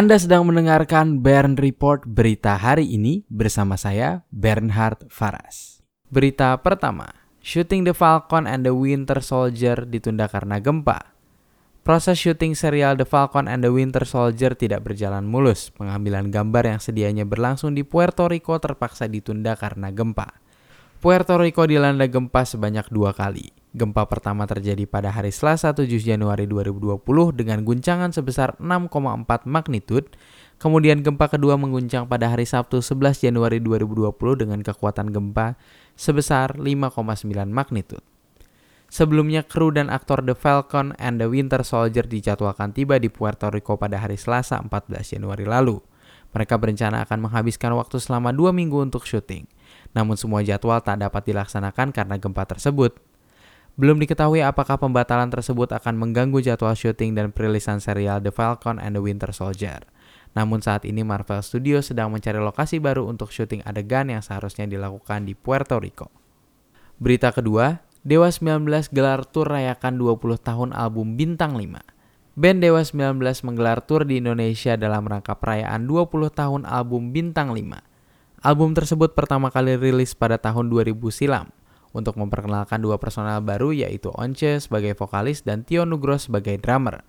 Anda sedang mendengarkan Bern Report berita hari ini bersama saya Bernhard Faras. Berita pertama, Shooting the Falcon and the Winter Soldier ditunda karena gempa. Proses syuting serial The Falcon and the Winter Soldier tidak berjalan mulus. Pengambilan gambar yang sedianya berlangsung di Puerto Rico terpaksa ditunda karena gempa. Puerto Rico dilanda gempa sebanyak dua kali. Gempa pertama terjadi pada hari Selasa 7 Januari 2020 dengan guncangan sebesar 6,4 magnitude. Kemudian gempa kedua mengguncang pada hari Sabtu 11 Januari 2020 dengan kekuatan gempa sebesar 5,9 magnitude. Sebelumnya kru dan aktor The Falcon and the Winter Soldier dijadwalkan tiba di Puerto Rico pada hari Selasa 14 Januari lalu. Mereka berencana akan menghabiskan waktu selama dua minggu untuk syuting. Namun semua jadwal tak dapat dilaksanakan karena gempa tersebut. Belum diketahui apakah pembatalan tersebut akan mengganggu jadwal syuting dan perilisan serial The Falcon and the Winter Soldier. Namun saat ini Marvel Studios sedang mencari lokasi baru untuk syuting adegan yang seharusnya dilakukan di Puerto Rico. Berita kedua, Dewa 19 gelar tur rayakan 20 tahun album Bintang 5. Band Dewa 19 menggelar tur di Indonesia dalam rangka perayaan 20 tahun album Bintang 5. Album tersebut pertama kali rilis pada tahun 2000 silam untuk memperkenalkan dua personal baru yaitu Once sebagai vokalis dan Tio Nugro sebagai drummer.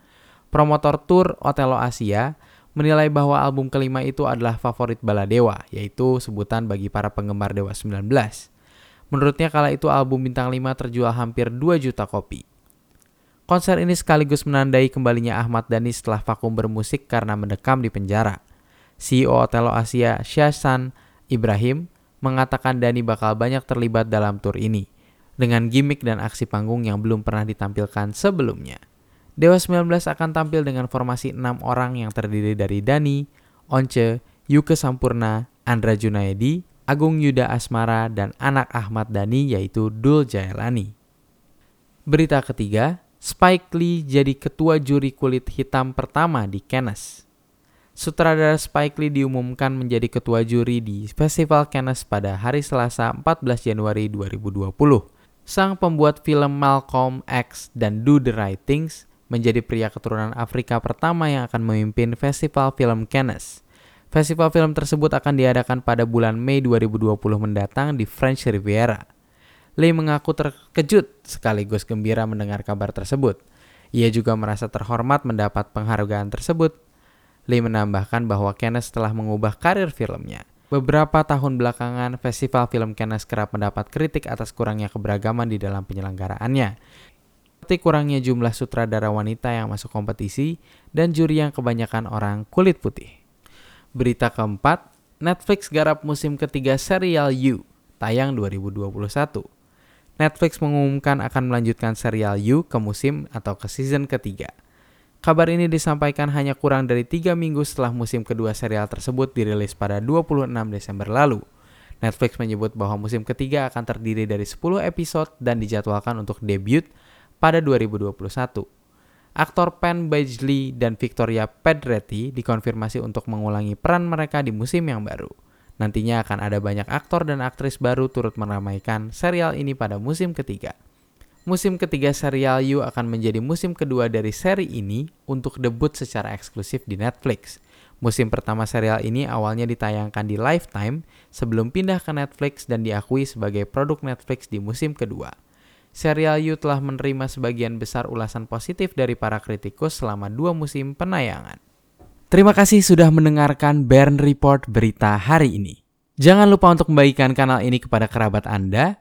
Promotor tour Otelo Asia menilai bahwa album kelima itu adalah favorit bala Dewa, yaitu sebutan bagi para penggemar Dewa 19. Menurutnya kala itu album Bintang 5 terjual hampir 2 juta kopi. Konser ini sekaligus menandai kembalinya Ahmad Dhani setelah vakum bermusik karena mendekam di penjara. CEO Otelo Asia, Syahsan Ibrahim, mengatakan Dani bakal banyak terlibat dalam tur ini, dengan gimmick dan aksi panggung yang belum pernah ditampilkan sebelumnya. Dewa 19 akan tampil dengan formasi 6 orang yang terdiri dari Dani, Once, Yuke Sampurna, Andra Junaidi, Agung Yuda Asmara, dan anak Ahmad Dani yaitu Dul Jailani. Berita ketiga, Spike Lee jadi ketua juri kulit hitam pertama di Cannes sutradara Spike Lee diumumkan menjadi ketua juri di Festival Cannes pada hari Selasa 14 Januari 2020. Sang pembuat film Malcolm X dan Do the Right Things menjadi pria keturunan Afrika pertama yang akan memimpin Festival Film Cannes. Festival film tersebut akan diadakan pada bulan Mei 2020 mendatang di French Riviera. Lee mengaku terkejut sekaligus gembira mendengar kabar tersebut. Ia juga merasa terhormat mendapat penghargaan tersebut Lee menambahkan bahwa Cannes telah mengubah karir filmnya. Beberapa tahun belakangan, festival film Cannes kerap mendapat kritik atas kurangnya keberagaman di dalam penyelenggaraannya. Seperti kurangnya jumlah sutradara wanita yang masuk kompetisi dan juri yang kebanyakan orang kulit putih. Berita keempat, Netflix garap musim ketiga serial You, tayang 2021. Netflix mengumumkan akan melanjutkan serial You ke musim atau ke season ketiga. Kabar ini disampaikan hanya kurang dari tiga minggu setelah musim kedua serial tersebut dirilis pada 26 Desember lalu. Netflix menyebut bahwa musim ketiga akan terdiri dari 10 episode dan dijadwalkan untuk debut pada 2021. Aktor Penn Badgley dan Victoria Pedretti dikonfirmasi untuk mengulangi peran mereka di musim yang baru. Nantinya akan ada banyak aktor dan aktris baru turut meramaikan serial ini pada musim ketiga. Musim ketiga serial You akan menjadi musim kedua dari seri ini untuk debut secara eksklusif di Netflix. Musim pertama serial ini awalnya ditayangkan di Lifetime sebelum pindah ke Netflix dan diakui sebagai produk Netflix di musim kedua. Serial You telah menerima sebagian besar ulasan positif dari para kritikus selama dua musim penayangan. Terima kasih sudah mendengarkan Bern Report berita hari ini. Jangan lupa untuk membagikan kanal ini kepada kerabat Anda,